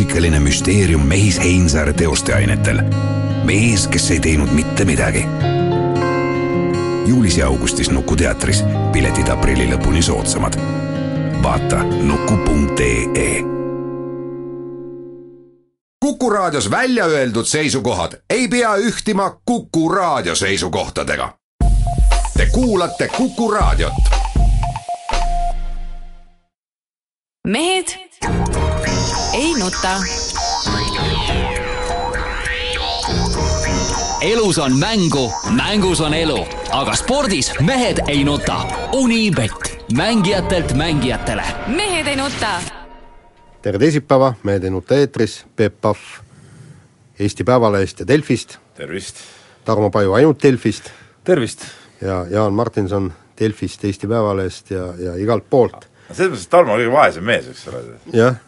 muusikaline müsteerium Mehis Heinsaare teosteainetel. mees, kes ei teinud mitte midagi. juulis ja augustis Nuku teatris, piletid aprilli lõpuni soodsamad. vaata nuku.ee Kuku Raadios välja öeldud seisukohad ei pea ühtima Kuku Raadio seisukohtadega. Te kuulate Kuku Raadiot. mehed ei nuta. elus on mängu, mängus on elu, aga spordis mehed ei nuta. Unibet, mängijatelt mängijatele. mehed ei nuta. tere teisipäeva, Mehed ei nuta eetris, Peep Pahv Eesti Päevalehest ja Delfist, tervist! Tarmo Paju ainult Delfist tervist! ja Jaan Martinson Delfist, Eesti Päevalehest ja, ja igalt poolt. selles mõttes, et Tarmo on kõige vaesem mees, eks ole. jah,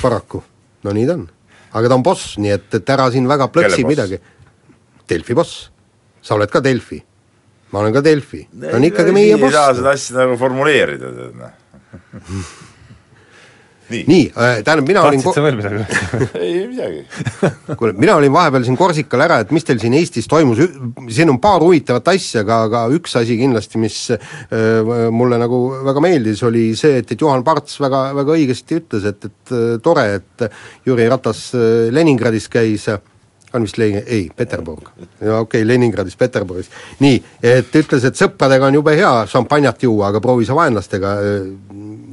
paraku, no nii ta on. aga ta on boss, nii et, et ära siin väga plõksi boss? midagi. Delfi boss, sa oled ka Delfi, ma olen ka Delfi, ta on ikkagi meie ei saa boss. seda asja nagu formuleerida, tead noh. nii, nii äh,, tähendab, mina olin tahtsid sa veel midagi öelda? ei midagi. kuule, mina olin vahepeal siin Korsikal ära, et mis teil siin Eestis toimus, siin on paar huvitavat asja, aga, aga üks asi kindlasti, mis äh, mulle nagu väga meeldis, oli see, et, et Juhan Parts väga, väga õigesti ütles, et, et äh, tore, et Jüri Ratas äh, Leningradis käis on vist Lenin-, ei, Peterburg. ja okei okay,, Leningradis, Peterburis. nii, et ütles, et sõpradega on jube hea šampanjat juua, aga proovi sa vaenlastega äh,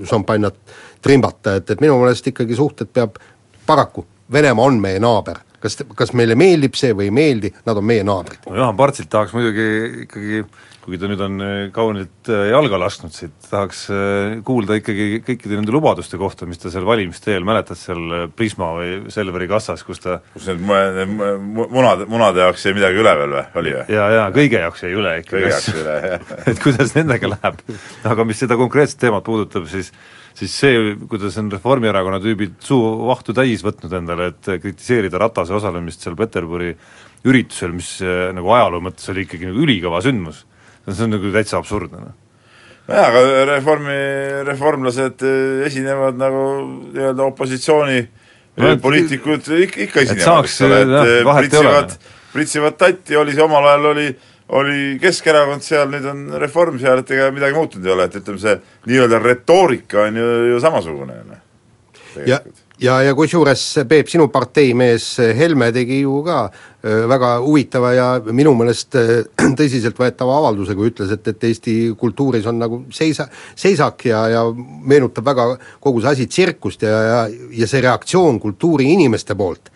šampanjat trimbata, et, et minu meelest ikkagi suhted peab paraku, Venemaa on meie naaber. kas, kas meile meeldib see või ei meeldi, nad on meie naabrid. no Juhan Partsilt tahaks muidugi ikkagi, kuigi ta nüüd on äh, kaunilt äh, jalga lasknud siit, tahaks äh, kuulda ikkagi kõikide nende lubaduste kohta, mis ta seal valimiste eel, mäletad seal Prisma või Selveri kassas, kus ta kus need mu- need mu- munade, jaoks jäi midagi üle veel või, oli või? ja, ja kõige jaoks jäi üle ikka kõige jaoks üle, jah. et kuidas nendega läheb. aga mis seda konkreetset teemat puudutab, siis siis see, kuidas on Reformierakonna tüübid suu vahtu täis võtnud endale, et kritiseerida Ratase osalemist seal Peterburi üritusel, mis äh, nagu ajaloo mõttes oli ikkagi nagu ülikõva sündmus, see on nagu täitsa absurdne, noh nojah, aga reformi, reformlased eh, esinevad nagu nii-öelda opositsiooni No, no, et- poliitikud ikka, ikka esinevad, eks ole, et eh, ei ole. pritsivad, pritsivad tatti, oli see omal ajal, oli oli Keskerakond seal, nüüd on Reform seal, et ega midagi muutunud ei ole, et ütleme, see nii-öelda retoorika on ju, ju samasugune, noh. ja, ja, ja kusjuures Peep, sinu parteimees Helme tegi ju ka öö, väga huvitava ja minu meelest öö, tõsiseltvõetava avalduse, kui ütles, et, et Eesti kultuuris on nagu seisa, seisak ja, ja meenutab väga kogu see asi tsirkust ja, ja, ja see reaktsioon kultuuriinimeste poolt,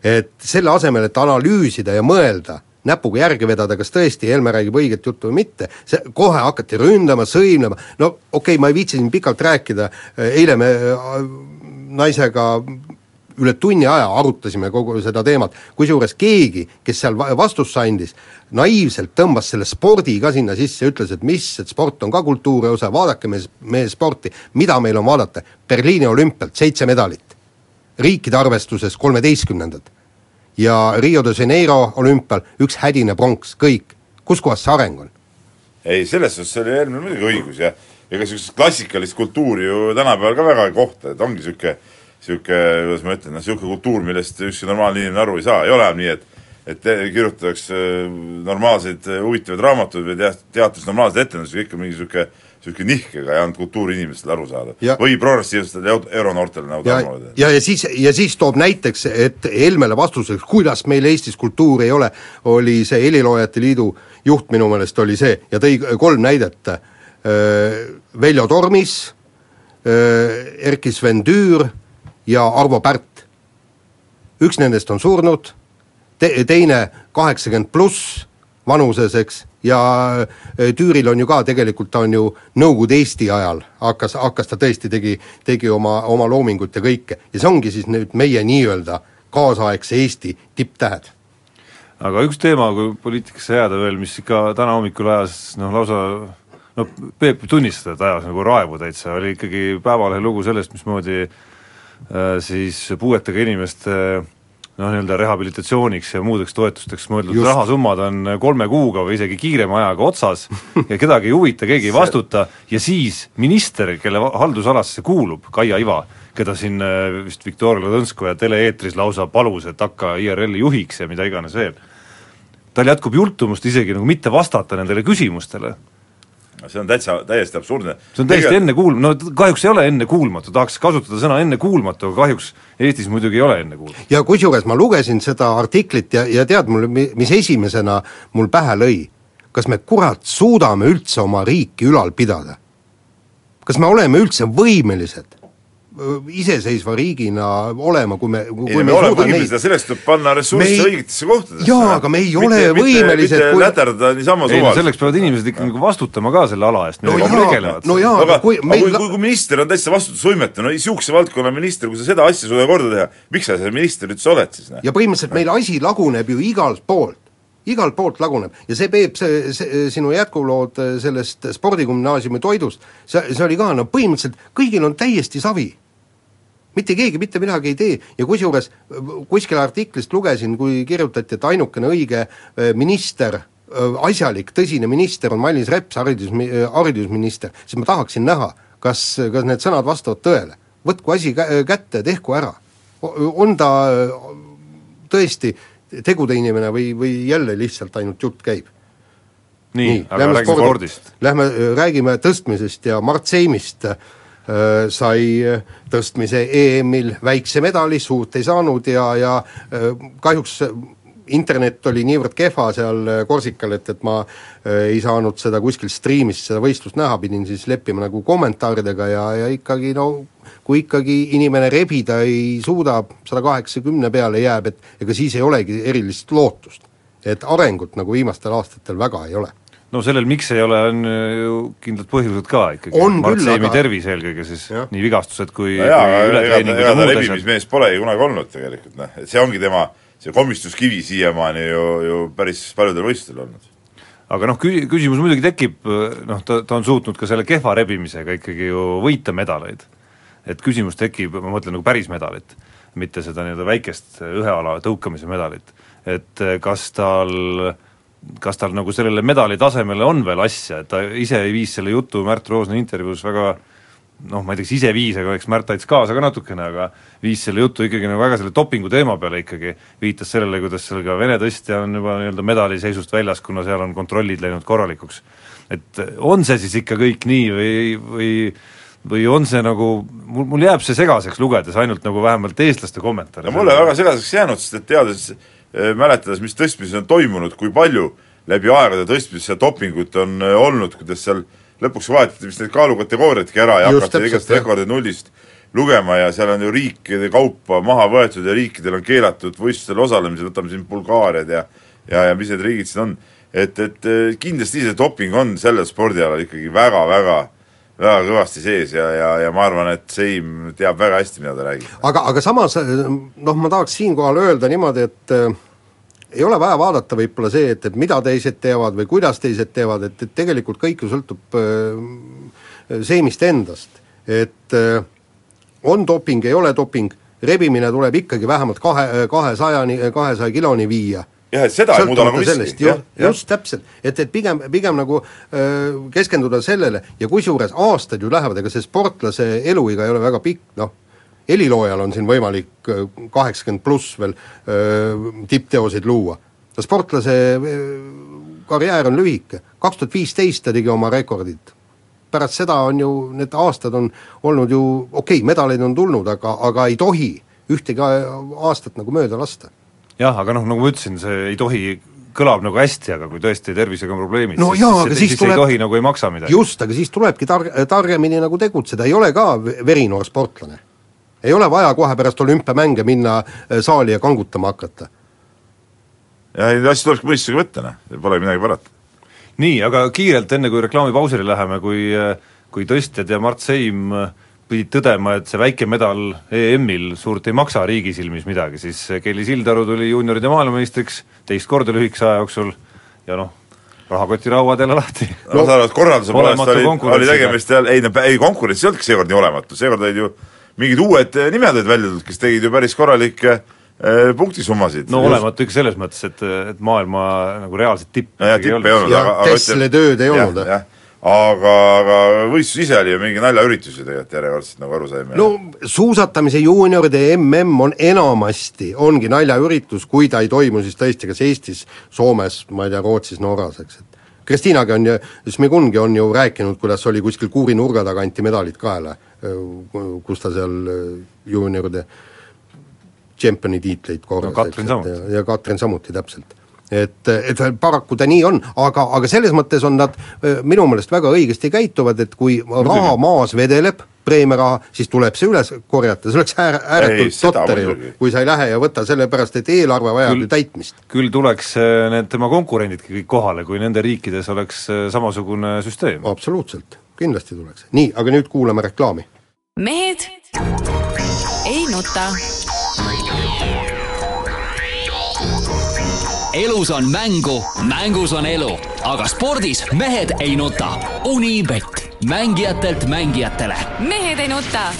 et selle asemel, et analüüsida ja mõelda, näpuga järge vedada, kas tõesti Helme räägib õiget juttu või mitte, see kohe hakati ründama, sõimlema, no okei okay,, ma ei viitsi siin pikalt rääkida, eile me äh, naisega üle tunni aja arutasime kogu seda teemat, kusjuures keegi, kes seal va- vastust andis, naiivselt tõmbas selle spordi ka sinna sisse, ütles, et mis, et sport on ka kultuuri osa, vaadake meie, meie sporti, mida meil on vaadata, Berliini olümpialt seitse medalit, riikide arvestuses kolmeteistkümnendad ja Rio de Janeiro olümpial üks hädine pronks, kõik. kus kohas see areng on? ei, selles suhtes oli Helmel muidugi õigus ja ega niisugust klassikalist kultuuri ju tänapäeval ka väga ei kohta, et ongi niisugune niisugune, kuidas ma ütlen, noh niisugune kultuur, millest ükski normaalne inimene aru ei saa, ei ole enam nii, et et kirjutatakse äh, normaalseid huvitavaid raamatuid või teat-, teatris normaalseid etendusi, kõik on mingi niisugune niisugune nihkega ja ainult kultuuriinimestele aru saada. Ja- või progressiivsetele euro- euronoortele nagu ja Tarmo, ja, ja siis, ja siis toob näiteks, et Helmele vastuseks, kuidas meil Eestis kultuuri ei ole, oli see Heliloojate Liidu juht minu meelest oli see ja tõi kolm näidet, Veljo Tormis, Erkki Sven Tüür ja Arvo Pärt. üks nendest on surnud, te-, teine kaheksakümmend pluss vanuses, eks, ja äh, Türil on ju ka tegelikult, ta on ju Nõukogude Eesti ajal hakkas, hakkas ta tõesti, tegi, tegi oma, oma loomingut ja kõike. ja see ongi siis nüüd meie nii-öelda kaasaegse Eesti tipptähed. aga üks teema, kui poliitikasse jääda veel, mis ikka täna hommikul ajas noh, lausa no Peep võib tunnistada, et ajas nagu raevu täitsa, oli ikkagi Päevalehe lugu sellest, mismoodi äh, siis puuetega inimeste noh, nii-öelda rehabilitatsiooniks ja muudeks toetusteks mõeldud. Just. rahasummad on kolme kuuga või isegi kiirema ajaga otsas ja kedagi ei huvita, keegi ei vastuta. Ja siis minister, kelle haldusalasse see kuulub, Kaia Iva, keda siin äh, vist Viktoria Ladõnskoja tele-eetris lausa palus, et hakka IRL-i juhiks ja mida iganes veel, tal jätkub jultumust isegi nagu mitte vastata nendele küsimustele see on täitsa, täiesti absurdne. see on täiesti ennekuulm-, no kahjuks ei ole ennekuulmatu, tahaks kasutada sõna ennekuulmatu, aga kahjuks Eestis muidugi ei ole ennekuulmatu. ja kusjuures ma lugesin seda artiklit ja, ja tead mul, mis esimesena mul pähe lõi? kas me kurat suudame üldse oma riiki ülal pidada? kas me oleme üldse võimelised iseseisva riigina olema, kui me, kui ei, me me ei oleme suuda võimelised neid selleks tuleb panna ressursse Me ei- õigetesse kohtadesse. Jaa, aga me ei ole võimelised, mitte kui- läterda niisama ei no suvaliselt. selleks peavad inimesed ikka nagu vastutama ka selle ala eest, millega jaa, tegelevad. no jaa, aga, aga kui aga meil kui, la- kui, kui minister on täitsa vastutusvõimetu, no niisuguse valdkonna minister, kui sa seda asja suudad korda teha, miks sa see minister üldse oled siis, noh? ja põhimõtteliselt meil asi laguneb ju igalt poolt, igalt poolt laguneb ja see Peep, see, see sinu jätkulood sellest spordigümnaasiumi toidust, see, see oli ka, no põhimõtteliselt kõigil on täiesti savi. Mitte keegi mitte midagi ei tee ja kusjuures äh, kuskil artiklist lugesin, kui kirjutati, et ainukene õige äh, minister, asjalik, tõsine minister on Mailis Reps, haridus, haridusminister, siis ma tahaksin näha, kas, kas need sõnad vastavad tõele. võtku asi kä-, kätte, tehku ära. on ta äh, tõesti tegude inimene või, või jälle lihtsalt ainult jutt käib? nii, aga räägime spordi- spordist. Lähme äh, räägime tõstmisest ja Mart Seimist äh, sai äh, tõstmise EM-il väikse medali, suurt ei saanud ja, ja äh, kahjuks äh, internet oli niivõrd kehva seal äh, Korsikal, et, et ma äh, ei saanud seda kuskil striimist, seda võistlust näha, pidin siis leppima nagu kommentaaridega ja, ja ikkagi no kui ikkagi inimene rebida ei suuda, sada kaheksakümne peale jääb, et ega siis ei olegi erilist lootust. et arengut nagu viimastel aastatel väga ei ole no sellel, miks ei ole, on ju kindlad põhjused ka ikkagi. Mart Seimi aga- tervis eelkõige siis, nii vigastused kui, no jaa, kui ületreeningud ja muud asjad. rebimismees polegi kunagi olnud tegelikult, noh, et see ongi tema see komistuskivi siiamaani ju, ju päris paljudel võistlustel olnud. aga noh, kü-, küsimus muidugi tekib, noh, ta, ta on suutnud ka selle kehva rebimisega ikkagi ju võita medaleid. et küsimus tekib, ma mõtlen nagu päris medalit, mitte seda nii-öelda väikest ühe ala tõukamise medalit. et eh, kas tal, kas tal nagu sellele medali tasemele on veel asja, et ta ise viis selle jutu Märt Roosna intervjuus väga noh, ma ei tea, kas ise viis, aga eks Märt aitas kaasa ka natukene, aga viis selle jutu ikkagi nagu väga selle dopingu teema peale ikkagi, viitas sellele, kuidas seal ka Vene tõstja on juba nii-öelda medaliseisust väljas, kuna seal on kontrollid läinud korralikuks. et on see siis ikka kõik nii või, või või on see nagu, mul, mul jääb see segaseks lugedes ainult nagu vähemalt eestlaste kommentaare. no mulle väga segaseks jäänud, sest et teades, mäletades, mis tõstmises on toimunud, kui palju läbi aegade tõstmises seda dopingut on äh, olnud, kuidas seal lõpuks vahetati vist need kaalukategooriadki ära ja Just hakati igast rekordeid nullist lugema ja seal on ju riikide kaupa maha võetud ja riikidel on keelatud võistlustel osalemisel, võtame siin Bulgaariad ja ja, ja mis need riigid siin on, et, et eh, kindlasti see doping on sellel spordialal ikkagi väga-väga väga kõvasti sees ja, ja, ja ma arvan, et Seim teab väga hästi, mida ta räägib. aga, aga samas noh, ma tahaks siinkohal öelda niimoodi, et äh, ei ole vaja vaadata võib-olla see, et, et mida teised teevad või kuidas teised teevad, et, et tegelikult kõik ju sõltub äh, seemist endast. et äh, on doping, ei ole doping, rebimine tuleb ikkagi vähemalt kahe, kahesajani, kahesaja kiloni viia jah, et seda ei muuda nagu miski. ju, just täpselt, et, et pigem, pigem nagu öö, keskenduda sellele ja kusjuures aastad ju lähevad, ega see sportlase eluiga ei ole väga pikk, noh, heliloojal on siin võimalik kaheksakümmend pluss veel öö, tippteoseid luua. sportlase öö, karjäär on lühike, kaks tuhat viisteist ta tegi oma rekordid. pärast seda on ju, need aastad on olnud ju, okei okay,, medaleid on tulnud, aga, aga ei tohi ühtegi aastat nagu mööda lasta jah, aga noh, nagu ma ütlesin, see ei tohi, kõlab nagu hästi, aga kui tõesti tervisega on probleemid No siis, jaa, siis, siis, siis tuleb- ei tohi nagu ei maksa midagi. just, aga siis tulebki tar-, targemini nagu tegutseda, ei ole ka ve- verinoor sportlane. ei ole vaja kohe pärast olümpiamänge minna äh, saali ja kangutama hakata. ja neid asju tulebki mõistusega võtta, noh, pole midagi parata. nii, aga kiirelt, enne kui reklaamipausile läheme, kui kui tõstjad ja Mart Seim pidid tõdema, et see väike medal EM-il suurt ei maksa riigi silmis midagi, siis Kelly Sildaru tuli juunioride maailmameistriks teist korda lühikese aja jooksul ja noh, rahakotirauad jälle lahti. no ma saan aru, et korralduse poolest oli, oli tegemist jälle, ei no ei konkurents ei olnudki seekord nii olematu, seekord olid ju mingid uued eh, nimed olid välja tulnud, kes tegid ju päris korralikke eh, punktisummasid. no olematu ikka selles mõttes, et, et maailma nagu reaalset tippi no jah, tippe ei olnud, ja Tesla tööd ei olnud. jah. Aga, aga võistlus ise oli ju mingi naljaüritus ju tegelikult järjekordselt, nagu aru saime. no suusatamise juunioride MM on enamasti, ongi naljaüritus, kui ta ei toimu siis tõesti kas Eestis, Soomes, ma ei tea, Rootsis, Norras, eks, et Kristiinagi on ju, Smigungi on ju rääkinud, kuidas oli kuskil kuuri nurga taga anti medalid kaela, kus ta seal juunioride tšempioni tiitleid korjas No eks, ja, ja Katrin samuti täpselt. Et, et paraku ta nii on, aga, aga selles mõttes on nad minu meelest väga õigesti käituvad, et kui raha maas vedeleb, preemiaraha, siis tuleb see üles korjata, see oleks äär, Ei, ääretult totter ju kui sa ei lähe ja võta, sellepärast et eelarve vajab Küll- ju täitmist. küll tuleks need tema konkurendidki kõik kohale, kui nende riikides oleks samasugune süsteem. absoluutselt, kindlasti tuleks. nii, aga nüüd kuulame reklaami. mehed ei nuta. Elus on mängu, mängus on elu, aga spordis mehed ei nuta. Unibet, mängijatelt mängijatele mehed ei nuta.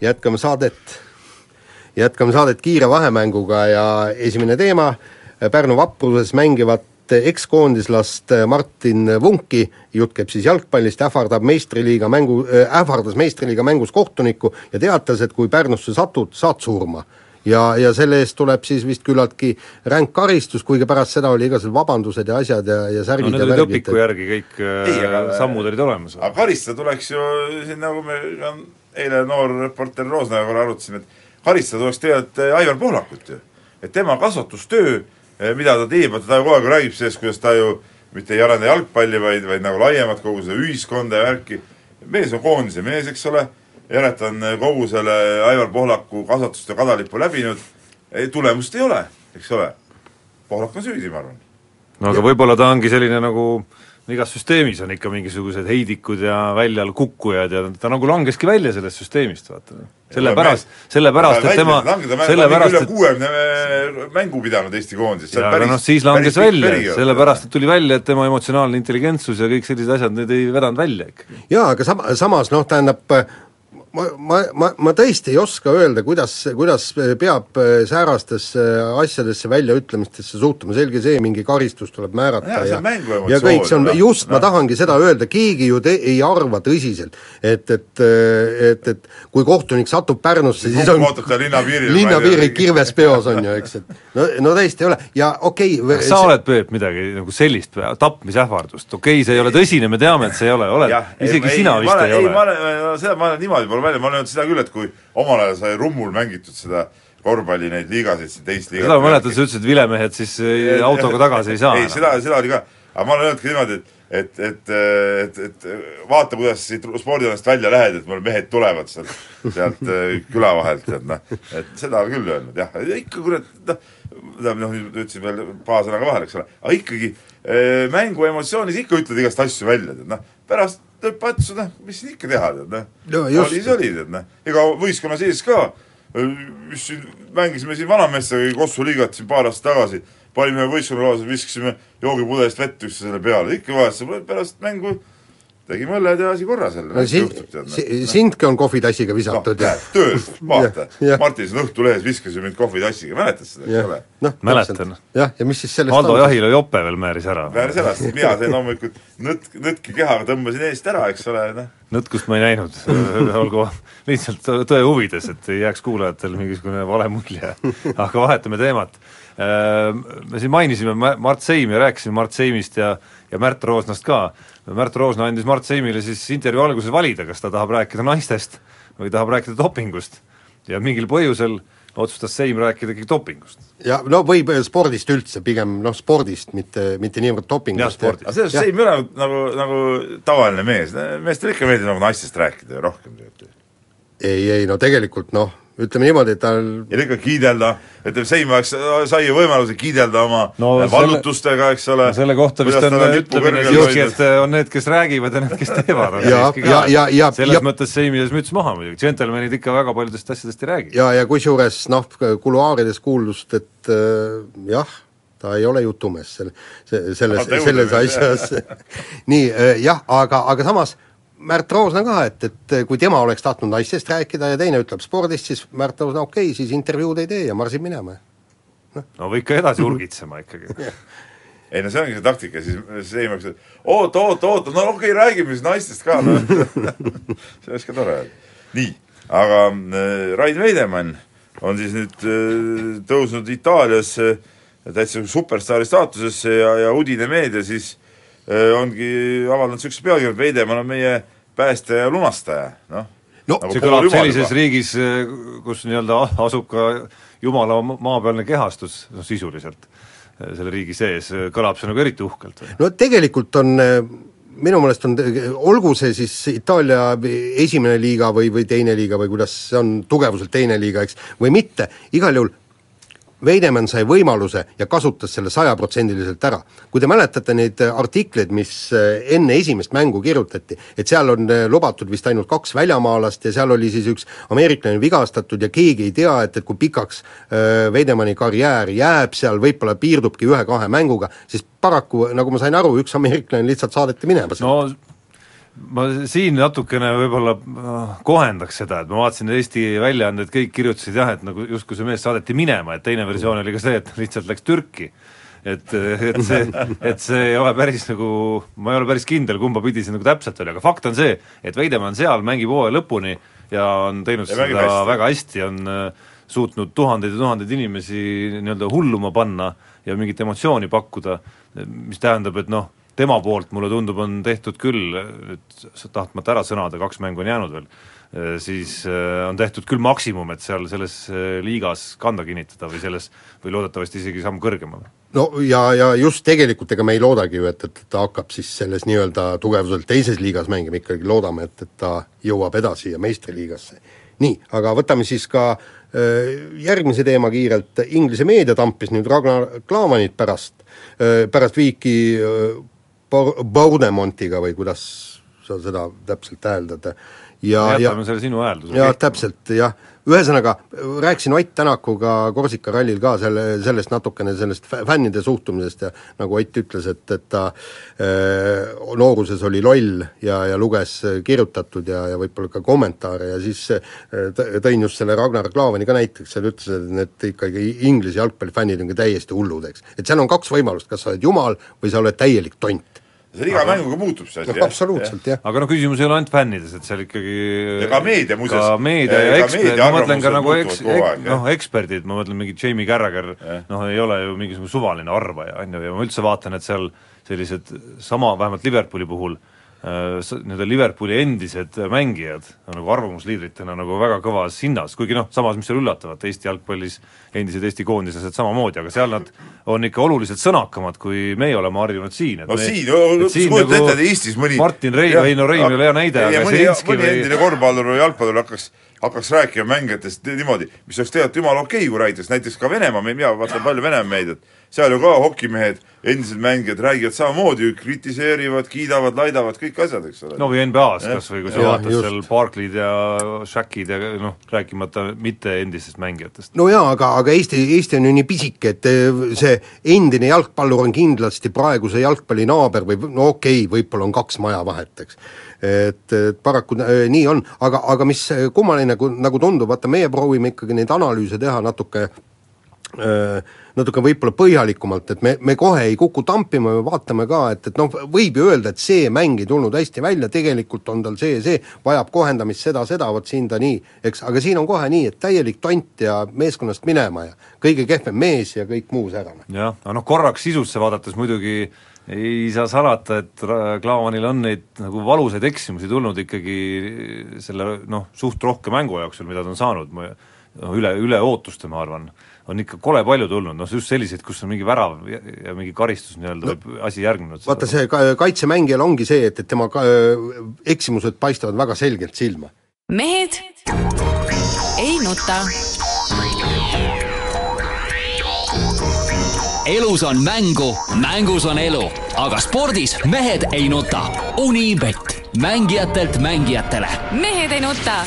jätkame saadet, jätkame saadet kiire vahemänguga ja esimene teema, Pärnu vapruses mängivat ekskoondislast Martin Vunki, jutt käib siis jalgpallist, ähvardab meistriliiga mängu, ähvardas meistriliiga mängus kohtunikku ja teatas, et kui Pärnusse satud, saad surma. Ja, ja selle eest tuleb siis vist küllaltki ränk karistus, kuigi pärast seda oli igasugused vabandused ja asjad ja, ja no särgid need ja värgid õpiku järgi kõik Ei, ei, aga- sammud olid olemas. aga karistada tuleks ju siin, nagu me ka eile noor reporter Roosnaga korra arutasime, et karistada tuleks tegelikult eh, Aivar Pohlakut ju. et tema kasvatustöö, mida ta teeb, ta ju kogu aeg räägib sellest, kuidas ta ju mitte ei arenda jalgpalli, vaid, vaid nagu laiemalt kogu seda ühiskonda ja värki. mees on koondise mees, eks ole, järelikult on kogu selle Aivar Pohlaku kasvatust ja kadalippu läbinud, tulemust ei ole, eks ole. Pohlak on süüdi, ma arvan. no aga võib-olla ta ongi selline nagu igas süsteemis on ikka mingisugused heidikud ja väljal kukkujad ja ta nagu langeski välja sellest süsteemist, vaata. sellepärast, sellepärast, et tema, sellepärast, et kuuekümne mängu pidanud Eesti koondises. jaa, aga noh, siis langes välja, sellepärast et tuli välja, et tema emotsionaalne intelligentsus ja kõik sellised asjad, need ei vedanud välja ikkagi. jaa, aga sama, samas noh, tähendab ma, ma, ma, ma tõesti ei oska öelda, kuidas, kuidas peab säärastesse asjadesse väljaütlemistesse suhtuma, selge see, mingi karistus tuleb määrata see ja on mänguemotsioon, ja kõik, see on noh, just, ma tahangi seda öelda, keegi ju te, ei arva tõsiselt, et, et et, et kui kohtunik satub Pärnusse, siis on linnapiiril linnapiiril kirves peos on ju, eks, et no, no tõesti ei ole. Ja okei okay, kas sa oled, Peep, midagi nagu sellist tapmisähvardust, okei okay, see ei ole tõsine, me teame, et see ei ole, oled, isegi ei, sina vist ma, ei, ei ei, ma ole. olen, seda ma olen niimoodi pole välja, ma olen öelnud seda küll, et kui omal ajal sai Rummul mängitud seda korvpalli neid liigasid, siin teist liigat seda ma mäletan, sa ütlesid, vilemehed siis eh, autoga tagasi ei saa ei, seda, seda oli ka, aga ma olen öelnud ka niimoodi, et et, et, et, et vaata, kuidas siit spordialast välja lähed, et mul mehed tulevad sealt, sealt eh, küla vahelt, tead noh, et seda on küll öelnud jah, ikka kurat, noh, tähendab noh, nüüd ütlesin veel paar sõna ka vahele, eks ole, aga ikkagi eh, mängu emotsioonis ikka ütled igast asju välja, tead noh, pärast lööb patsu, noh, mis siin ikka teha, tead noh. Oli see oli, tead noh, ega võistkonna sees ka, mis siin, mängisime siin vanameestega Kossu liigat siin paar aastat tagasi, panime võistkonnakaaslased, viskasime joogipudest vett üksteisele peale, ikka vahetasime pärast mängu, tegime õlled ja asi korras jälle. no si-, si-, sindki on kohvitassiga visatud noh, ja tööl, vaata Martin siin Õhtulehes viskas ju mind kohvitassiga, mäletad seda, eks ole? noh, Mäletan. jah, ja mis siis sellest Valdo on? Jahilo jope veel määris ära. peale seda, siis mina sain loomulikult nõtk, nõtki kehaga tõmbasin eest ära, eks ole, noh. nõtkust ma ei näinud, olgu lihtsalt tõe huvides, et ei jääks kuulajatel mingisugune vale mulje, aga vahetame teemat. Me siin mainisime Ma- Mart Seimi ja rääkisime Mart Seimist ja ja Märt Roosnast ka. Märt Roosna andis Mart Seimile siis intervjuu alguses valida, kas ta tahab rääkida naistest või tahab rääkida dopingust. ja mingil põhjusel otsustas Seim rääkida ikkagi dopingust. ja no võib äh, spordist üldse, pigem noh, spordist, mitte, mitte niivõrd dopingust. Aga selles suhtes Seim ei ole nagu, nagu, tavaline mees, meestele ikka meeldib nagu naistest rääkida ju rohkem tegelikult. ei, ei no tegelikult noh, ütleme niimoodi, et tal ja ikka kiidelda, ütleme Seim oleks, sai ju võimaluse kiidelda oma No vallutustega, eks ole. no selle kohta vist on, ütleme siiski, et on need, kes räägivad ja need, kes teevad. Ja- ja- ja- ja- selles ja- mõttes Seimi ees müts maha muidugi, džentelmenid ikka väga paljudest asjadest ei räägi. ja, ja kusjuures noh, kuluaarides kuuldust, et äh, jah, ta ei ole jutumees see, selles selles asjas nii äh, jah, aga, aga samas Märt Roosna ka, et, et kui tema oleks tahtnud naistest rääkida ja teine ütleb spordist, siis Märt Roosna okei okay,, siis intervjuud ei tee ja marsib minema. no või ikka edasi urgitsema ikkagi ei no see ongi see taktika, siis, siis Eimak ütleb, oot, oot, oot, no okei okay,, räägime siis naistest ka, noh see oleks ka tore öelda. nii, aga äh, Rain Veidemann on siis nüüd äh, tõusnud Itaalias äh, täitsa superstaari staatusesse ja, ja Udine meedia siis äh, ongi avaldanud niisuguse pealkirja, et Veidemann on meie päästja ja lunastaja, noh no Nagu see kõlab sellises juba. riigis, kus nii-öelda asub ka jumala ma- maapealne kehastus, noh sisuliselt, selle riigi sees, kõlab see nagu eriti uhkelt või? no tegelikult on minu meelest on, olgu see siis Itaalia esimene liiga või, või teine liiga või kuidas see on, tugevuselt teine liiga, eks, või mitte, igal juhul Veidemann sai võimaluse ja kasutas selle sajaprotsendiliselt ära. kui te mäletate neid artikleid, mis eh, enne esimest mängu kirjutati, et seal on eh, lubatud vist ainult kaks väljamaalast ja seal oli siis üks ameeriklane vigastatud ja keegi ei tea, et, et kui pikaks äh, Veidemanni karjäär jääb seal, võib-olla piirdubki ühe-kahe mänguga, siis paraku, nagu ma sain aru, üks ameeriklane lihtsalt saadeti minema no ma siin natukene võib-olla äh, kohendaks seda, et ma vaatasin, Eesti väljaanded kõik kirjutasid jah, et nagu justkui see mees saadeti minema, et teine versioon oli ka see, et lihtsalt läks Türki. et, et see, et see ei ole päris nagu, ma ei ole päris kindel, kumba pidi see nagu täpselt oli, aga fakt on see, et Veidemann seal mängib hooaja lõpuni ja on teinud Ja seda hästi. väga hästi, on äh, suutnud tuhandeid ja tuhandeid inimesi nii-öelda hulluma panna ja mingit emotsiooni pakkuda, mis tähendab, et noh, tema poolt mulle tundub, on tehtud küll, nüüd tahtmata ära sõnada, kaks mängu on jäänud veel, siis äh, on tehtud küll maksimum, et seal selles äh, liigas kanda kinnitada või selles, või loodetavasti isegi samm kõrgemale. no ja, ja just tegelikult ega me ei loodagi ju, et, et ta hakkab siis selles nii-öelda tugevuselt teises liigas mängima, ikkagi loodame, et, et ta jõuab edasi ja meistriliigasse. nii, aga võtame siis ka järgmise teema kiirelt, Inglise meedia tampis nüüd Ragnar Klavanit pärast, pärast viiki Bournemontiga või kuidas sa seda täpselt hääldad, ja, ja jätame selle sinu häälduse jah, täpselt jah, ühesõnaga rääkisin Ott Tänakuga Korsika rallil ka selle, sellest natukene, sellest fä- fännide suhtumisest ja nagu Ott ütles, et, et ta äh, nooruses oli loll ja, ja luges äh, kirjutatud ja, ja võib-olla ka kommentaare ja siis äh, tõin just selle Ragnar Klavani ka näiteks, seal ütles, et need ikkagi Inglise jalgpallifännid on ka täiesti hullud, eks. et seal on kaks võimalust, kas sa oled jumal või sa oled täielik tont. See iga mänguga muutub see asi, noh, absoluutselt jah. aga no küsimus ei ole ainult fännides, et seal ikkagi Ja ka meedia muuseas. ka meedia Ja ja meedia ma mõtlen ka nagu eks-, jah. noh, eksperdid, ma mõtlen mingi Jamie Carragher, noh ei ole ju mingisugune suvaline arvaja, on ju, ja ma üldse vaatan, et seal sellised sama, vähemalt Liverpooli puhul, nii-öelda Liverpooli endised mängijad on nagu arvamusliidritena nagu väga kõvas hinnas, kuigi noh, samas mis seal üllatavat, Eesti jalgpallis endised Eesti koondislased samamoodi, aga seal nad on ikka oluliselt sõnakamad, kui meie oleme harjunud siin, et no me, siin, et siin nagu ette, et Eestis mõni Martin Rein, või no Rein ei ole hea näide, aga Zelinski või endine korvpallur või jalgpallur hakkaks hakkaks rääkima mängijatest niimoodi, mis oleks tegelikult jumala okei okay, kui räägitakse, näiteks ka Venemaa, mina vaatan palju Venemaa meediat, seal ju ka hokimehed, endised mängijad räägivad samamoodi, kritiseerivad, kiidavad, laidavad, kõik asjad, eks ole. no või NBA-s kas või, kui sa vaatad seal Barclay'd ja Shaqid ja noh, rääkimata mitte endistest mängijatest. no jaa, aga, aga Eesti, Eesti on ju nii pisike, et eh, see endine jalgpallur on kindlasti praeguse jalgpalli naaber või no okei okay,, võib-olla on kaks maja vahet, eks. et, et paraku äh, nii on, aga, aga mis eh, kummaline, nagu, nagu tundub, vaata meie proovime ikkagi neid analüüse teha natuke äh, natuke võib-olla põhjalikumalt, et me, me kohe ei kuku tampima, me vaatame ka, et, et noh, võib ju öelda, et see mäng ei tulnud hästi välja, tegelikult on tal see see, vajab kohendamist seda, seda, vot siin ta nii, eks, aga siin on kohe nii, et täielik tont ja meeskonnast minema ja kõige kehvem mees ja kõik muu säärane. jah, aga noh, korraks sisusse vaadates muidugi ei saa salata, et Klaavanil on neid nagu valusaid eksimusi tulnud ikkagi selle noh, suht rohke mängu jooksul, mida ta on saanud, noh, üle, üle ootuste, ma arvan, on ikka kole palju tulnud, noh just selliseid, kus on mingi värav ja, ja mingi karistus nii-öelda no, või asi järgnenud. vaata, see ka-, kaitsemängijal ongi see, et, et tema ka, eksimused paistavad väga selgelt silma. mehed ei nuta. elus on mängu, mängus on elu, aga spordis mehed ei nuta. Unibet, mängijatelt mängijatele. mehed ei nuta.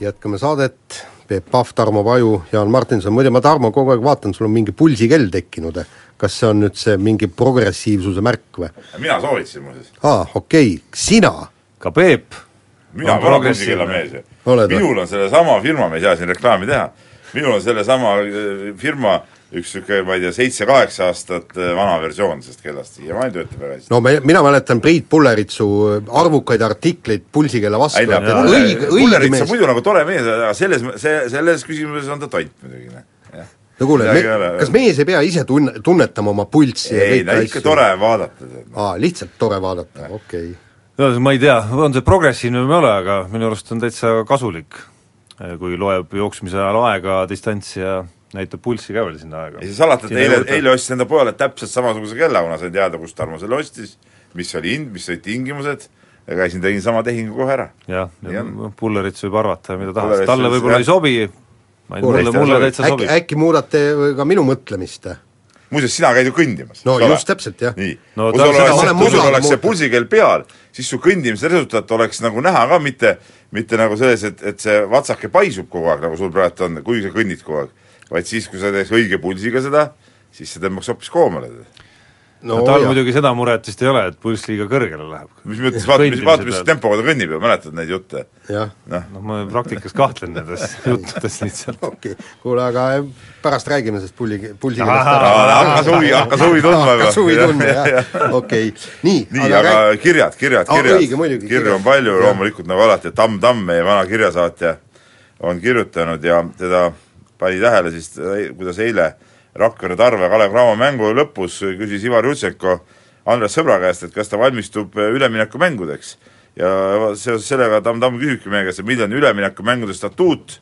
jätkame saadet, Peep Pahv, Tarmo Paju, Jaan Martinson, muide ma Tarmo kogu aeg vaatan, sul on mingi pulsikell tekkinud, kas see on nüüd see mingi progressiivsuse märk või? mina soovitasin muuseas. aa, okei okay., sina? ka Peep mina on olen progressiivne. pulsikella mees ju. minul on sellesama firma, me ei saa siin reklaami teha, minul on sellesama äh, firma üks niisugune, ma ei tea, seitse-kaheksa aastat äh, vana versioon sellest kellast, siiamaani töötab väga hästi. no me, mina mäletan Priit Pulleritsu arvukaid artikleid pulsikella vastu, et õige, õige mees. muidu nagu tore mees, aga selles, see, selles küsimuses on ta tont muidugi, noh. jah. no kuule, ole. kas mees ei pea ise tunne, tunnetama oma pulssi ja ei, kõiki no ikka tore vaadata, noh. aa, lihtsalt tore vaadata, okei okay. no ma ei tea, on see progressiivne või ei ole, aga minu arust on täitsa kasulik, kui loeb jooksmise ajal aega, distantsi ja näitab pulssi ka veel sinna aega. ei see salata, et Sinna eile, eile ostsin enda pojale täpselt samasuguse kella, kuna sain teada, kust Tarmo selle ostis, mis oli hind, mis olid tingimused, ja käisin, tegin sama tehingu kohe ära. jah, on. Pullerits võib arvata, mida Pullerits talle võib-olla ei sobi, mulle, mulle täitsa äkki, sobib. äkki muudate ka minu mõtlemist? muuseas, sina käid ju kõndimas, no just täpselt, jah. nii No kui ta- sul seda oleks, kui sul oleks see pulsikell peal, siis su kõndimise resultaat oleks nagu näha ka, mitte mitte nagu selles, et, et see vatsake paisub kogu aeg, nagu sul praegu on, kuigi sa kõnnid kogu aeg, vaid siis, kui sa teeks õige pulsiga seda, siis see tõmbaks hoopis koomale. no, no tal muidugi seda muret vist ei ole, et pulss liiga kõrgele läheb. mis mõttes, vaata, mis, vaata, mis peal. tempoga ta kõnnib ju, mäletad neid jutte? noh, noh, ma praktikas kahtlen nendes juttudes lihtsalt. okei okay., kuule aga pärast räägime sellest pulli, ära. hakkas huvi, hakkas huvi tundma juba. hakkas huvi tundma, jah, okei. nii, nii, aga räägi- kirjad, kirjad, kirjad muidugi, kirju kirjad. on palju loomulikult nagu alati, Tamm Tamm, meie vana kirjasaatja, on kirjutanud ja teda pani tähele siis, kuidas eile Rakvere Tarve Kalev Cramo mängu lõpus küsis Ivar Jutsenko Andres Sõbra käest, et kas ta valmistub üleminekumängudeks. ja seoses sellega Tamm Tamm küsibki meie käest, et milline on üleminekumängude statuut,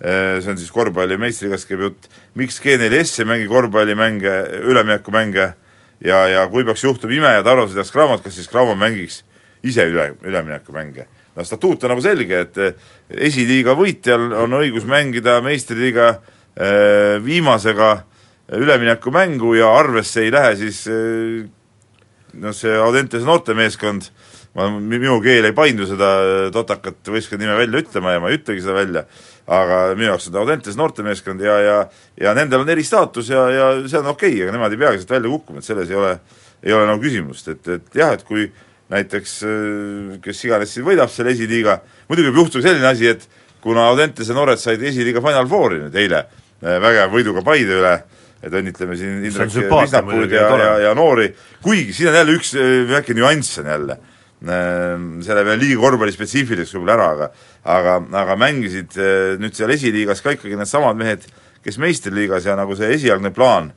see on siis korvpalli meistrikast käib jutt, miks G4S ei mängi korvpallimänge, üleminekumänge ja, ja kui peaks juhtuma ime ja Tarvo sõidaks Cramot, kas siis Cramo mängiks ise üle, üleminekumänge? No statuut on nagu selge, et eh, esiliiga võitjal on õigus mängida meistriliiga eh, viimasega üleminekumängu ja arvesse ei lähe siis eh, noh, see Audentese noortemeeskond, ma, minu keel ei paindu seda totakat võistkonna nime välja ütlema ja ma ei ütlegi seda välja, aga minu jaoks on ta Audentese noortemeeskond ja, ja ja nendel on eristaatus ja, ja see on okei okay,, aga nemad ei peagi sealt välja kukkuma, et selles ei ole, ei ole nagu küsimust, et, et jah, et kui näiteks äh, kes iganes siin võidab selle esiliiga, muidugi võib juhtuda selline asi, et kuna Audentese noored said esiliiga Final Fouri nüüd eile äh, vägeva võiduga Paide üle, et õnnitleme siin on Indrek Visnapuud ja, ja ja, ja noori, kuigi siin on jälle üks äh, väike nüanss on jälle, selle veel liiga korvpallispetsiifiliseks võib-olla ära, aga aga, aga mängisid nüüd seal esiliigas ka ikkagi needsamad mehed, kes meistriliigas ja nagu see esialgne plaan,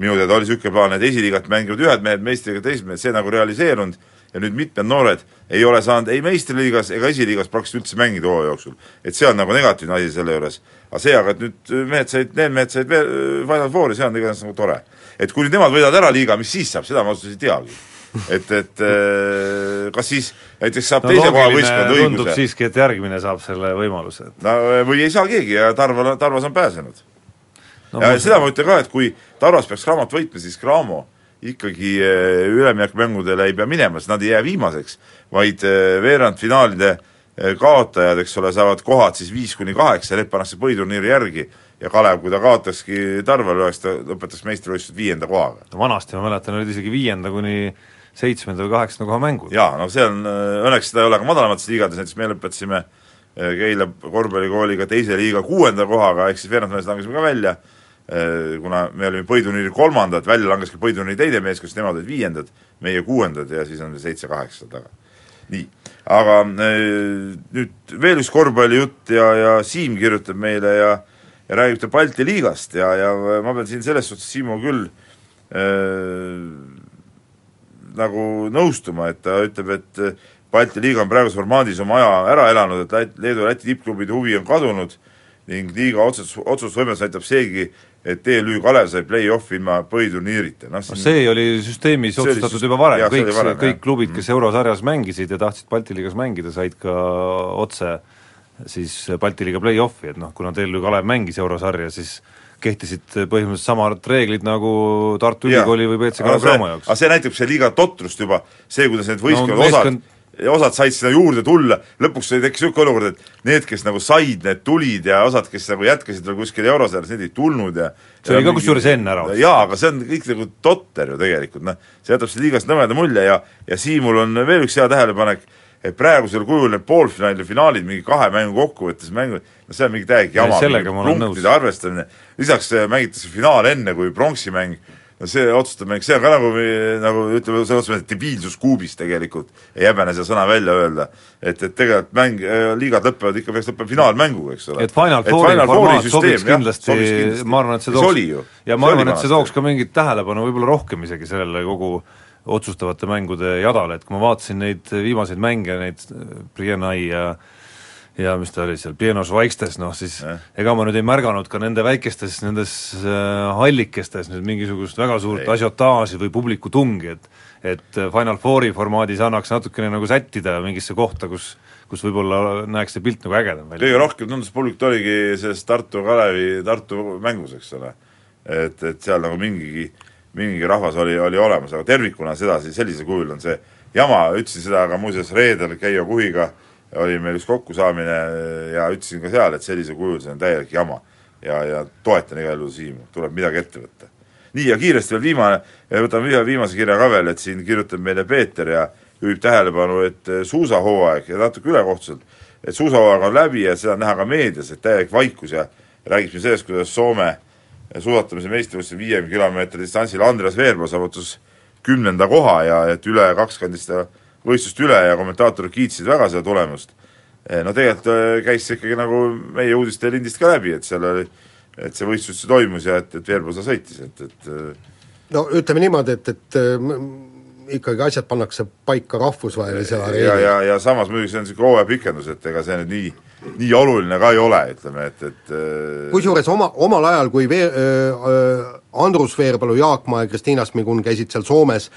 minu teada oli niisugune plaan, et esiliigat mängivad ühed mehed, meistriga teised mehed, see nagu realiseerunud ja nüüd mitmed noored ei ole saanud ei meistriliigas ega esiliigas praktiliselt üldse mängida hooaja jooksul. et see on nagu negatiivne asi selle juures. aga see aga, et nüüd mehed said, need mehed said veel Final Fouri, see on igatahes nagu tore. et kui nüüd nemad võidavad ära liiga, mis siis saab, seda ma ausalt öeldes ei teagi. et, et äh, kas siis näiteks saab no teise koha võistkond tundub õiguse siiski, et järgmine saab selle võimaluse. no või ei saa keegi ja Tarval, Tarvas on pääsenud no, ja seda ma ütlen ka, et kui Tarvas peaks Cramot võitma, siis Cramo ikkagi eh, üleminekumängudele ei pea minema, sest nad ei jää viimaseks, vaid eh, veerandfinaalide eh, kaotajad, eks ole, saavad kohad siis viis kuni kaheksa, need pannakse põhiturniiri järgi ja Kalev, kui ta kaotakski Tarvale, oleks ta, lõpetaks meistrivõistlused viienda kohaga. vanasti ma mäletan, olid isegi viienda kuni seitsmenda või kaheksanda koha mängud. jaa, no see on, õnneks seda ei ole ka madalamates liigades, näiteks me lõpetasime Keila korvpallikooliga teise liiga kuuenda kohaga, ehk siis veerandfinaalis langesime ka välja, kuna me olime põhiturniiri kolmandad, välja langes ka põhiturniiri teine meeskond, sest nemad olid viiendad, meie kuuendad ja siis on seitse-kaheksa taga. nii, aga nüüd veel üks korvpallijutt ja, ja Siim kirjutab meile ja ja räägib ta Balti liigast ja, ja ma pean siin selles suhtes Siimu küll äh, nagu nõustuma, et ta ütleb, et Balti liiga on praeguses formaadis oma aja ära elanud, et Leedu ja Läti tippklubide huvi on kadunud ning liiga otsus, otsustusvõimes näitab seegi, et TLÜ Kalev sai play-off'i ilma põhiturniirita, noh no see oli süsteemis See oli otsustatud süst- juba varem, kõik oli kõik jah. klubid, kes eurosarjas mängisid ja tahtsid Balti liigas mängida, said ka otse siis Balti liiga play-off'i, et noh, kuna TLÜ Kalev mängis eurosarja, siis kehtisid põhimõtteliselt samad reeglid nagu Tartu. Ülikooli või BC Kalev Cramo jaoks. aga see näitab see liiga totrust juba, see, kuidas need võistkonnad no, osad meeskond- osad said sinna juurde tulla, lõpuks tekkis niisugune olukord, et need, kes nagu said, need tulid ja osad, kes nagu jätkasid veel kuskil eurosarjas, need ei tulnud ja See oli ka kusjuures enne ära jaa, aga see on kõik nagu totter ju tegelikult, noh, see jätab selle liigast nõmeda mulje ja ja Siimul on veel üks hea tähelepanek, et praegusel kujul need poolfinaalid ja finaalid mingi kahe mängu kokkuvõttes mängud, no see on mingi Ei, jama, olen punktide arvestamine, lisaks äh, mängitakse finaal enne kui pronksimäng, no see otsustab mäng, see on ka nagu, nagu ütleme, selles mõttes debiilsus kuubis tegelikult, ei häbene seda sõna välja öelda. et, et tegelikult mäng, liigad lõpevad ikka, peaks lõppema finaalmänguga, eks ole. et Final Fouri formaat sobiks kindlasti, ma arvan, et see tooks, ja ma arvan, et see tooks ka mingit tähelepanu võib-olla rohkem isegi sellele kogu otsustavate mängude jadale, et kui ma vaatasin neid viimaseid mänge, neid Brienai ja ja mis ta oli seal, Pienos Vaikstes, noh siis eh. ega ma nüüd ei märganud ka nende väikestes nendes äh, hallikestes nüüd mingisugust väga suurt asiotaaži või publiku tungi, et et Final Fouri formaadis annaks natukene nagu sättida mingisse kohta, kus kus võib-olla näeks see pilt nagu ägedam välja. kõige rohkem tundus publik oligi selles Tartu Kalevi, Tartu mängus, eks ole. et, et seal nagu mingigi, mingigi rahvas oli, oli olemas, aga tervikuna sedasi, sellisel kujul on see jama, ütlesin seda ka muuseas reedel Keijo Kuhiga, oli meil üks kokkusaamine ja ütlesin ka seal, et sellisel kujul see on täielik jama. ja, ja toetan igal juhul Siimu, tuleb midagi ette võtta. nii, ja kiiresti veel viimane, võtame ühe viimase kirja ka veel, et siin kirjutab meile Peeter ja juhib tähelepanu, et suusahooaeg ja natuke ülekohtuselt, et suusahooaeg on läbi ja seda on näha ka meedias, et täielik vaikus ja räägib siin sellest, kuidas Soome suusatamise meistrivõistlusel viiekümne kilomeetri distantsil Andreas Veerpalu saavutas kümnenda koha ja et üle kakskümmend võistlust üle ja kommentaatorid kiitsid väga seda tulemust. no tegelikult käis see ikkagi nagu meie uudiste lindist ka läbi, et seal oli, et see võistlus toimus ja et, et Veerpalu sõitis, et, et no ütleme niimoodi, et, et ikkagi asjad pannakse paika rahvusvahelisel areenil. ja, ja, ja samas muidugi see on niisugune hooajapikendus, et ega see nüüd nii, nii oluline ka ei ole, ütleme, et, et kusjuures oma, omal ajal, kui Vee- äh,, Andrus Veerpalu, Jaak Ma ja Kristiina Smigun käisid seal Soomes,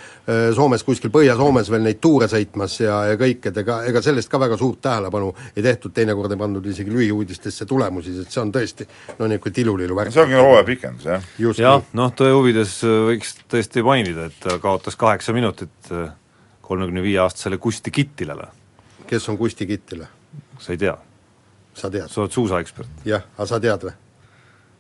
Soomes kuskil Põhja-Soomes veel neid tuure sõitmas ja, ja kõik, et ega, ega sellest ka väga suurt tähelepanu ei tehtud, teinekord ei pandud isegi lühiuudistesse tulemusi, sest see on tõesti no niisugune tilulilu värk. see ongi hooajapikendus, jah. jah, noh, tõe huvides võiks tõesti mainida, et ta kaotas kaheksa minutit kolmekümne viie aastasele Kusti Kittilale. kes on Kusti Kittila? sa ei tea? Sa tead? sa oled suusaekspert? jah, aga sa tead või?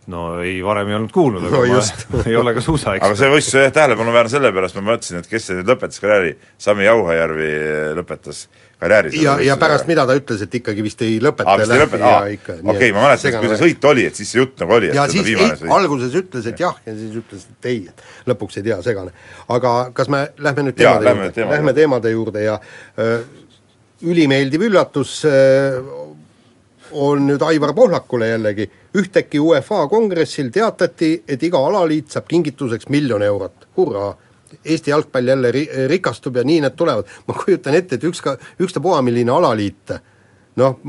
no ei, varem ei olnud kuulnud, aga no, just. ma ei ole ka suusaekspert. aga see võistlus oli jah tähelepanuväärne sellepärast, ma mõtlesin, et kes see nüüd lõpetas karjääri, Sami Jauhajärvi lõpetas karjääri ja, ja pärast mida ta ütles, et ikkagi vist ei lõpeta aa, vist ei lõpeta, aa, okei, ma mäletan, kui see sõit oli, et siis see jutt nagu oli, et ja siis ei, alguses ütles, et jah, ja siis ütles, et ei, et lõpuks ei tea, segane. aga kas me lähme nüüd teemade Jaa, juurde, teemade lähme teemade juurde ja öö, ülimeeldiv üllatus öö, on nüüd Aivar Pohlakule jällegi, ühtäkki UEFA kongressil teatati, et iga alaliit saab kingituseks miljon eurot, hurraa! Eesti jalgpall jälle ri-, rikastub ja nii need tulevad, ma kujutan ette, et ükska, ükstapuha milline alaliit. Noh,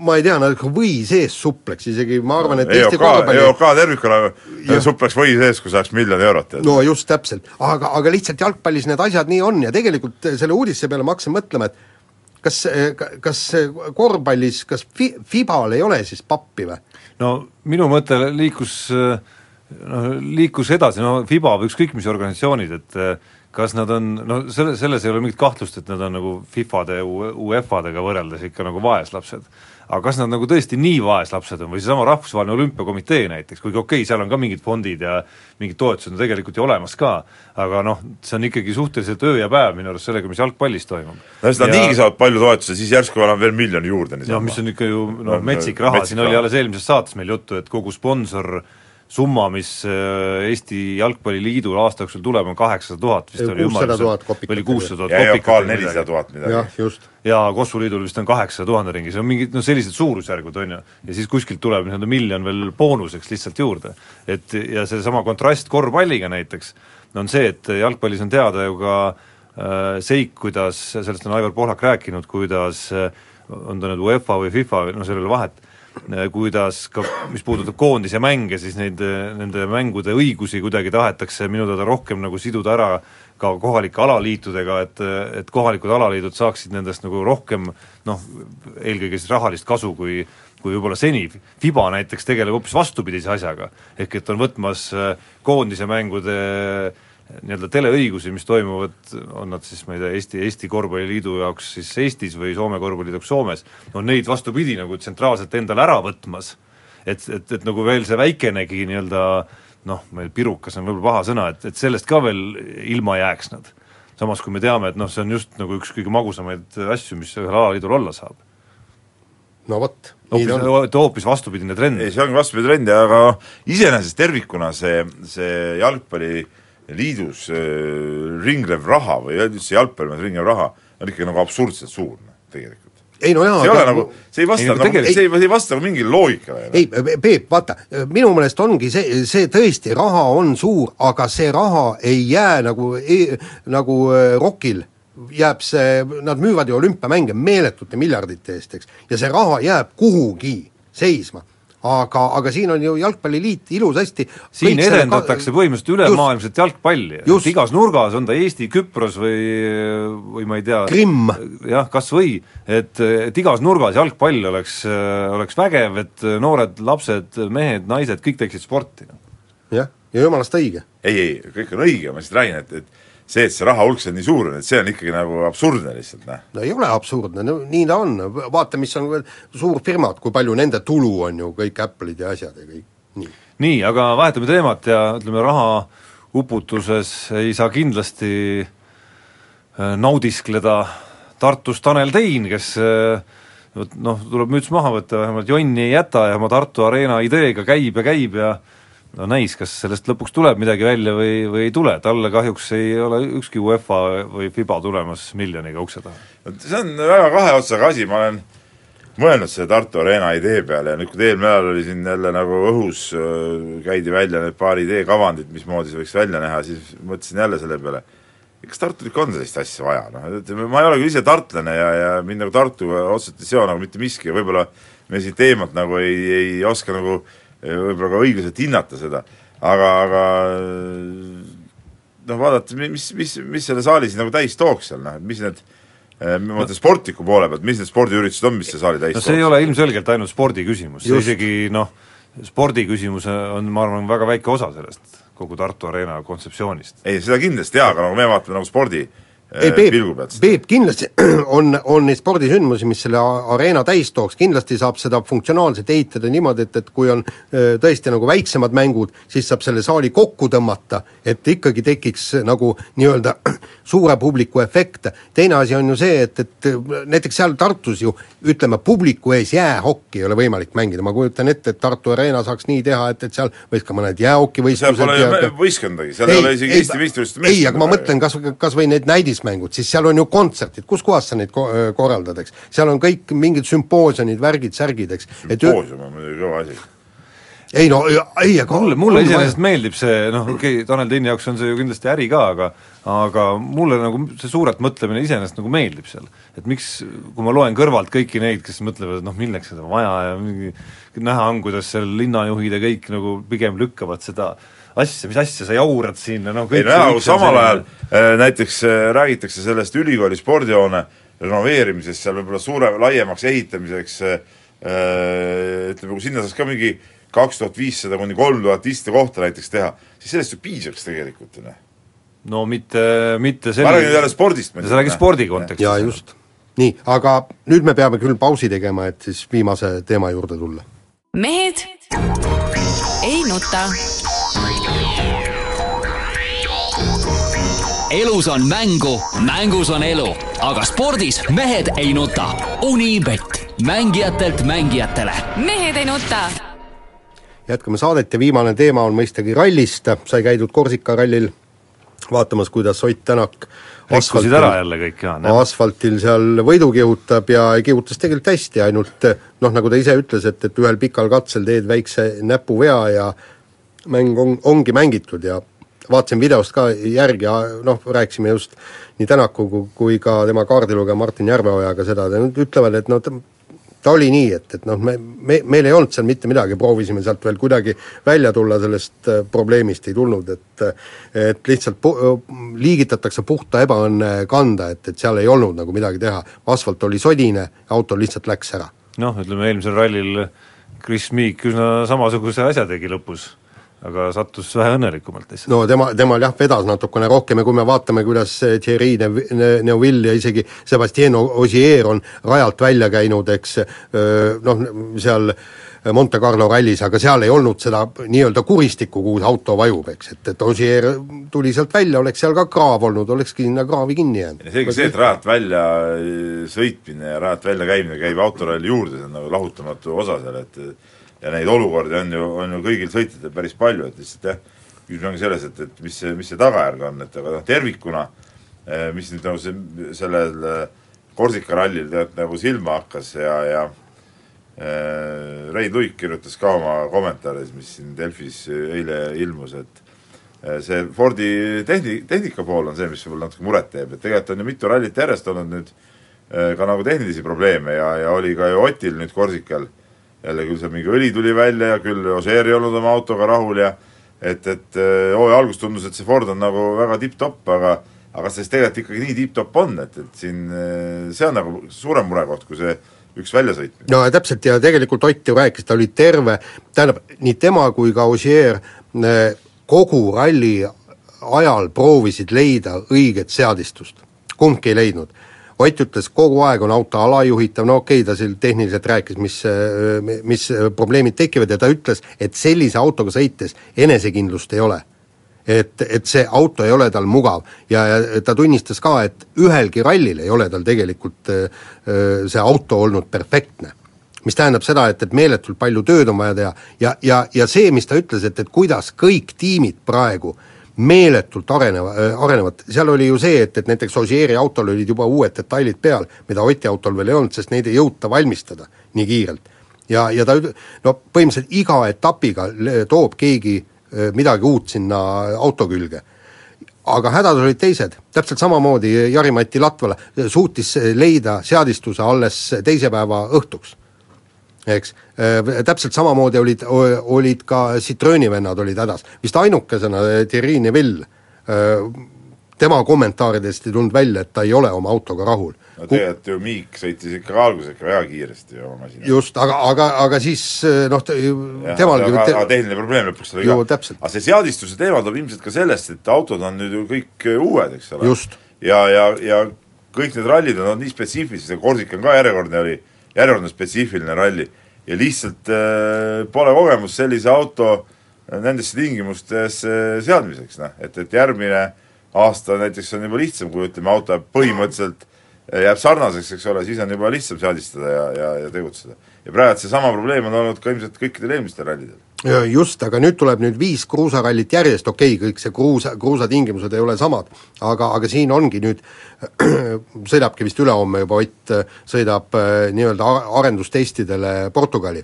ma ei tea, nad või sees supleks isegi, ma arvan, et Eesti korvpalli EOK tervikuna supleks või sees, kui saaks miljon eurot. no just, täpselt, aga, aga lihtsalt jalgpallis need asjad nii on ja tegelikult selle uudise peale ma hakkasin mõtlema, et kas, kas korvpallis, kas fi-, Fibal ei ole siis pappi või? no minu mõte liikus noh, liikus edasi, no Fiba või ükskõik mis organisatsioonid, et kas nad on, no selle, selles ei ole mingit kahtlust, et nad on nagu Fifade ja UEFA-dega võrreldes ikka nagu vaeslapsed. aga kas nad nagu tõesti nii vaeslapsed on või seesama Rahvusvaheline Olümpiakomitee näiteks, kuigi okei okay,, seal on ka mingid fondid ja mingid toetused on tegelikult ju olemas ka, aga noh, see on ikkagi suhteliselt öö ja päev minu arust sellega, mis jalgpallis toimub. no siis nad ja... niigi saavad palju toetusi, siis järsku annab veel miljoni juurde niisama. noh, mis on ikka ju noh, metsik raha, siin oli alles eelmises saates meil juttu, et kogu sponsor summa, mis äh, Eesti Jalgpalliliidul aasta jooksul tuleb, on kaheksasada tuhat vist oli ümmarguselt, või oli kuussada tuhat kopikat. EOK-l nelisada tuhat midagi. jah, just. ja Kossuliidul vist on kaheksasaja tuhande ringis, on mingid noh, sellised suurusjärgud, on ju, ja siis kuskilt tuleb nii-öelda miljon veel boonuseks lihtsalt juurde. et ja seesama kontrast korvpalliga näiteks, on see, et jalgpallis on teada ju ka äh, seik, kuidas, sellest on Aivar Pohlak rääkinud, kuidas äh, on ta nüüd UEFA või FIFA noh, seal ei ole vahet, kuidas ka, mis puudutab koondise mänge, siis neid, nende mängude õigusi kuidagi tahetakse minu teada rohkem nagu siduda ära ka kohalike alaliitudega, et, et kohalikud alaliidud saaksid nendest nagu rohkem noh, eelkõige siis rahalist kasu, kui kui võib-olla seni, Fiba näiteks tegeleb hoopis vastupidise asjaga, ehk et on võtmas koondise mängude äh, nii-öelda teleõigusi, mis toimuvad, on nad siis, ma ei tea, Eesti, Eesti Korvpalliliidu jaoks siis Eestis või Soome Korvpalliliidu jaoks Soomes, on neid vastupidi nagu tsentraalselt endale ära võtmas, et, et, et nagu veel see väikenegi nii-öelda noh, meil pirukas on võib-olla paha sõna, et, et sellest ka veel ilma jääks nad. samas kui me teame, et noh, see on just nagu üks kõige magusamaid asju, mis ühel alaliidul olla saab. no vot, nii ta on. hoopis, hoopis vastupidine trend. ei, see ongi vastupidi trend, aga noh, iseenesest tervikuna see, see jalgpalliliidus äh, ringlev raha või üldse jalgpalli ringlev raha on ikkagi nagu absurdselt suur, noh, tegelikult. ei no jaa, see ei ole nagu, see ei vasta Ei, nagu, tegelikult- see ei, see ei vasta nagu mingile loogikale. noh. ei, Peep, vaata, minu meelest ongi see, see tõesti, raha on suur, aga see raha ei jää nagu, nagu äh, rokil jääb see, nad müüvad ju olümpiamänge meeletute miljardite eest, eks, ja see raha jääb kuhugi seisma. Aga, aga siin on ju Jalgpalliliit ilusasti siin selle ka- edendatakse põhimõtteliselt ülemaailmset jalgpalli, Just. igas nurgas, on ta Eesti, Küpros või, või ma ei tea Krimm. jah, kas või, et, et igas nurgas jalgpall oleks, oleks vägev, et noored lapsed, mehed, naised, kõik teeksid sporti. jah, ja jumalast õige. ei, ei, kõik on õige, ma lihtsalt räägin, et, et see, et see raha hulk seal nii suur on, et see on ikkagi nagu absurdne lihtsalt, noh. no ei ole absurdne, no nii ta on, vaata, mis on veel suurfirmad, kui palju nende tulu on ju, kõik Apple'id ja asjad ja kõik, nii. nii, aga vahetame teemat ja ütleme, raha uputuses ei saa kindlasti äh, naudiskleda Tartus Tanel Tein, kes äh, vot noh, tuleb müts maha võtta, vähemalt jonni ei jäta ja oma Tartu Arena ideega käib ja käib ja no näis, kas sellest lõpuks tuleb midagi välja või, või ei tule, talle kahjuks ei ole ükski UEFA või FIBA tulemas miljoniga ukse taha. see on väga kahe otsaga asi, ma olen mõelnud selle Tartu Arena idee peale ja nüüd, kui eelmine nädal oli siin jälle nagu õhus, käidi välja need paar ideekavandit, mismoodi see võiks välja näha, siis mõtlesin jälle selle peale, kas Tartul ikka on sellist asja vaja, noh, ütleme, ma ei ole küll ise tartlane ja, ja mind nagu Tartuga otseselt ei seo nagu mitte miski ja võib-olla me siit teemalt nagu ei, ei oska nagu võib-olla ka õiglaselt hinnata seda, aga, aga noh, vaadata, mis, mis, mis selle saali siis nagu täis tooks seal, noh, et mis need eh, ma mõtlen sportliku poole pealt, mis need spordiüritused on, mis see saali täis no see ei tooks? ole ilmselgelt ainult spordi küsimus, see isegi noh, spordi küsimus on, ma arvan, väga väike osa sellest, kogu Tartu Arena kontseptsioonist. ei, seda kindlasti jaa, aga nagu me vaatame nagu spordi ei eh, Peep. Peep kindlasti on, on neid spordisündmusi, mis selle areena täis tooks, kindlasti saab seda funktsionaalselt ehitada niimoodi, et, et kui on öö, tõesti nagu väiksemad mängud, siis saab selle saali kokku tõmmata, et ikkagi tekiks nagu nii-öelda suure publiku efekt. teine asi on ju see, et, et näiteks seal Tartus ju ütleme, publiku ees jäähokki ei ole võimalik mängida, ma kujutan ette, et Tartu Arena saaks nii teha, et, et seal võiks ka mõned seal jäähokivõistlused pole ju võistkondagi, seal ei ole isegi Eesti meistrivõistluste ei, aga ma mõtlen kas, kas või need näidismängud, siis seal on ju kontserdid, kus kohas sa neid ko-, korraldad, eks. seal on kõik mingid sümpoosiumid, värgid, särgid, eks. sümpoosium on muidugi kõva asi. ei no ei, aga mulle, mulle iseenesest meeldib see, noh okei okay,, Tanel Teini jaoks on see ju kindlasti äri ka, aga aga mulle nagu see suurelt mõtlemine iseenesest nagu meeldib seal. et miks, kui ma loen kõrvalt kõiki neid, kes mõtlevad, et noh, milleks seda vaja ja mingi näha on, kuidas seal linnajuhid ja kõik nagu pigem lükkavad seda asja, mis asja sa jaurad siin ja noh, ei no jaa, aga samal ajal äh, näiteks äh, räägitakse sellest ülikooli spordihoone renoveerimisest, seal võib-olla suure, laiemaks ehitamiseks äh, äh, ütleme, kui sinna saaks ka mingi kaks tuhat viissada kuni kolm tuhat istekohta näiteks teha, siis sellest ju piisaks tegelikult, noh. no mitte, mitte ma räägin jälle spordist. sa räägid spordi kontekstis. jaa, just. nii, aga nüüd me peame küll pausi tegema, et siis viimase teema juurde tulla. mehed ei nuta. Elus on mängu, mängus on elu, aga spordis mehed ei nuta. Unibet, mängijatelt mängijatele. mehed ei nuta. jätkame saadet ja viimane teema on mõistagi rallist, sai käidud Korsika rallil vaatamas, kuidas Ott Tänak rikkusid ära jälle kõik, jaa, asfaltil seal võidu kihutab ja kihutas tegelikult hästi, ainult noh, nagu ta ise ütles, et, et ühel pikal katsel teed väikse näpuvea ja mäng on, ongi mängitud ja vaatasin videost ka järgi ja noh, rääkisime just nii Tänaku kui, ka tema kaardilugeja Martin Järveojaga seda, nad ütlevad, et noh, ta oli nii, et, et noh, me, me, meil ei olnud seal mitte midagi, proovisime sealt veel kuidagi välja tulla, sellest äh, probleemist ei tulnud, et et lihtsalt pu-, liigitatakse puhta ebaõnne kanda, et, et seal ei olnud nagu midagi teha. asfalt oli sodine, auto lihtsalt läks ära. noh, ütleme eelmisel rallil Chris Meek üsna samasuguse asja tegi lõpus, aga sattus vähe õnnelikumalt lihtsalt. no tema, temal jah, vedas natukene rohkem ja kui me vaatame, kuidas Thierry Neuville ja isegi Sebastian Ogier on rajalt välja käinud, eks, noh, seal Monte Carlo rallis, aga seal ei olnud seda nii-öelda kuristikku, kuhu see auto vajub, eks, et, et Ogier tuli sealt välja, oleks seal ka kraav olnud, olekski sinna kraavi kinni jäänud. selge see, et rajalt välja sõitmine ja rajalt välja käimine käib autoralli juurde, see on nagu lahutamatu osa seal, et ja neid olukordi on ju, on ju kõigil sõitjatel päris palju, et lihtsalt jah, küsimus ongi selles, et, et mis see, mis see tagajärg on, et aga noh, tervikuna mis nüüd nagu see, sellel Korsika rallil tead nagu silma hakkas ja, ja Äh, Rein Luik kirjutas ka oma kommentaaris, mis siin Delfis eile ilmus, et äh, see Fordi tehni-, tehnika pool on see, mis võib-olla natuke muret teeb, et tegelikult on ju mitu rallit järjest olnud nüüd äh, ka nagu tehnilisi probleeme ja, ja oli ka ju Otil nüüd Korsikal jälle küll seal mingi õli tuli välja ja küll Ožeer ei olnud oma autoga rahul ja et, et hooaja alguses tundus, et see Ford on nagu väga tipp-topp, aga aga kas see siis tegelikult ikkagi nii tipp-topp on, et, et siin see on nagu suurem murekoht, kui see üks väljasõitmine. no täpselt ja tegelikult Ott ju rääkis, ta oli terve, tähendab, nii tema kui ka Ogier eh, kogu ralli ajal proovisid leida õiget seadistust, kumbki ei leidnud. Ott ütles, kogu aeg on auto alajuhitav, no okei okay,, ta seal tehniliselt rääkis, mis, eh, mis probleemid tekivad ja ta ütles, et sellise autoga sõites enesekindlust ei ole. Et, et see auto ei ole tal mugav. Ja, ja ta tunnistas ka, et ühelgi rallil ei ole tal tegelikult äh, äh, see auto olnud perfektne. mis tähendab seda, et, et meeletult palju tööd on vaja teha. Ja, ja, ja see, mis ta ütles, et, et kuidas kõik tiimid praegu meeletult areneva, äh, arenevad, seal oli ju see, et, et näiteks Ogieri autol olid juba uued detailid peal, mida Oti autol veel ei olnud, sest neid ei jõuta valmistada nii kiirelt. ja, ja ta no põhimõtteliselt iga etapiga toob keegi Äh, midagi uut sinna auto külge. aga hädad olid teised, täpselt samamoodi Jari-Mati Latvala suutis leida seadistuse alles teise päeva õhtuks. Eks, äh, täpselt samamoodi olid, olid ka Citrooni vennad olid hädas, vist ainukesena Thierry Neville, äh, tema kommentaaridest ei tulnud välja, et ta ei ole oma autoga rahul no tegelikult ju Miik sõitis ikka alguses ikka väga kiiresti oma masinaga. just, aga, aga, aga siis noh, temalgi aga, aga tehniline probleem lõpuks oli ka. aga see seadistuse teema tuleb ilmselt ka sellest, et autod on nüüd ju kõik äh, uued, eks ole. ja, ja, ja kõik need rallid on nii spetsiifilised ja Korsika on ka järjekordne oli, järjekordne spetsiifiline ralli. ja lihtsalt äh, pole kogemust sellise auto äh, nendesse tingimustesse äh, seadmiseks, noh, et, et järgmine aasta näiteks on juba lihtsam, kui ütleme, auto jääb põhimõtteliselt jääb sarnaseks, eks ole, siis on juba lihtsam seadistada ja, ja, ja tegutseda. ja praegu seesama probleem on olnud ka ilmselt kõikidel eelmistel rallidel. Just, aga nüüd tuleb nüüd viis kruusarallit järjest, okei okay,, kõik see kruusa, kruusatingimused ei ole samad, aga, aga siin ongi nüüd, sõidabki vist ülehomme juba Ott, sõidab äh, nii-öelda arendustestidele Portugali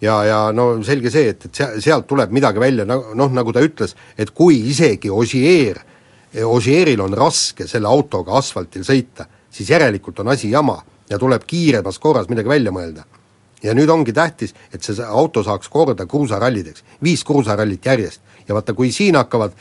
ja, ja no selge see, et, et sea-, sealt tuleb midagi välja, noh, nagu ta ütles, et kui isegi Ogier, Ogieril on raske selle autoga asfaltil sõita, siis järelikult on asi jama ja tuleb kiiremas korras midagi välja mõelda. Ja nüüd ongi tähtis, et see auto saaks korda kruusarallideks, viis kruusarallit järjest. ja vaata, kui siin hakkavad,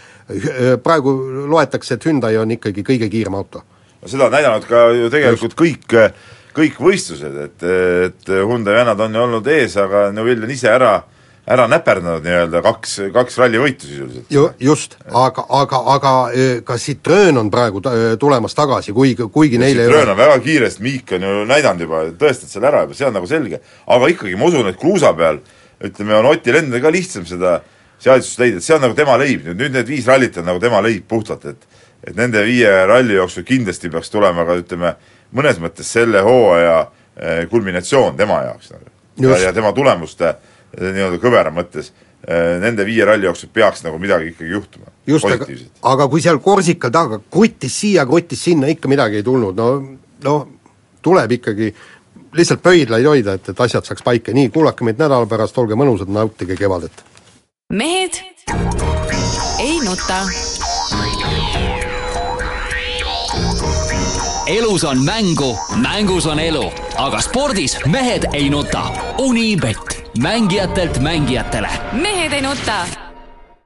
praegu loetakse, et Hyundai on ikkagi kõige kiirem auto. no seda on näidanud ka ju tegelikult Just. kõik, kõik võistlused, et, et Hyundai vennad on ju olnud ees, aga Neuvill on ise ära ära näperdanud nii-öelda kaks, kaks rallivõitu sisuliselt. ju, just, aga, aga, aga e, ka Citroen on praegu ta, e, tulemas tagasi, kuigi, kuigi neil ei Citroen on väga kiiresti, Miik on ju näidanud juba, tõestanud selle ära juba, see on nagu selge. aga ikkagi ma usun, et kruusa peal ütleme, on Otil endal ka lihtsam seda seadistust leida, et see on nagu tema leib, nüüd, need viis rallit on nagu tema leib puhtalt, et et nende viie ralli jooksul kindlasti peaks tulema ka ütleme, mõnes mõttes selle hooaja e, kulminatsioon tema jaoks nagu. ja, ja tema tulemuste äh, nii-öelda kõvera mõttes, äh, nende viie ralli jooksul peaks nagu midagi ikkagi juhtuma. just, aga, aga kui seal Korsikal taga kruttis siia, kruttis sinna, ikka midagi ei tulnud, no no tuleb ikkagi lihtsalt pöidlaid hoida, et, et asjad saaks paika, nii, kuulake meid nädala pärast, olge mõnusad, nautige kevadet. mehed ei nuta. elus on mängu, mängus on elu, aga spordis mehed ei nuta. Unibet mängijatelt mängijatele. mehed ei nuta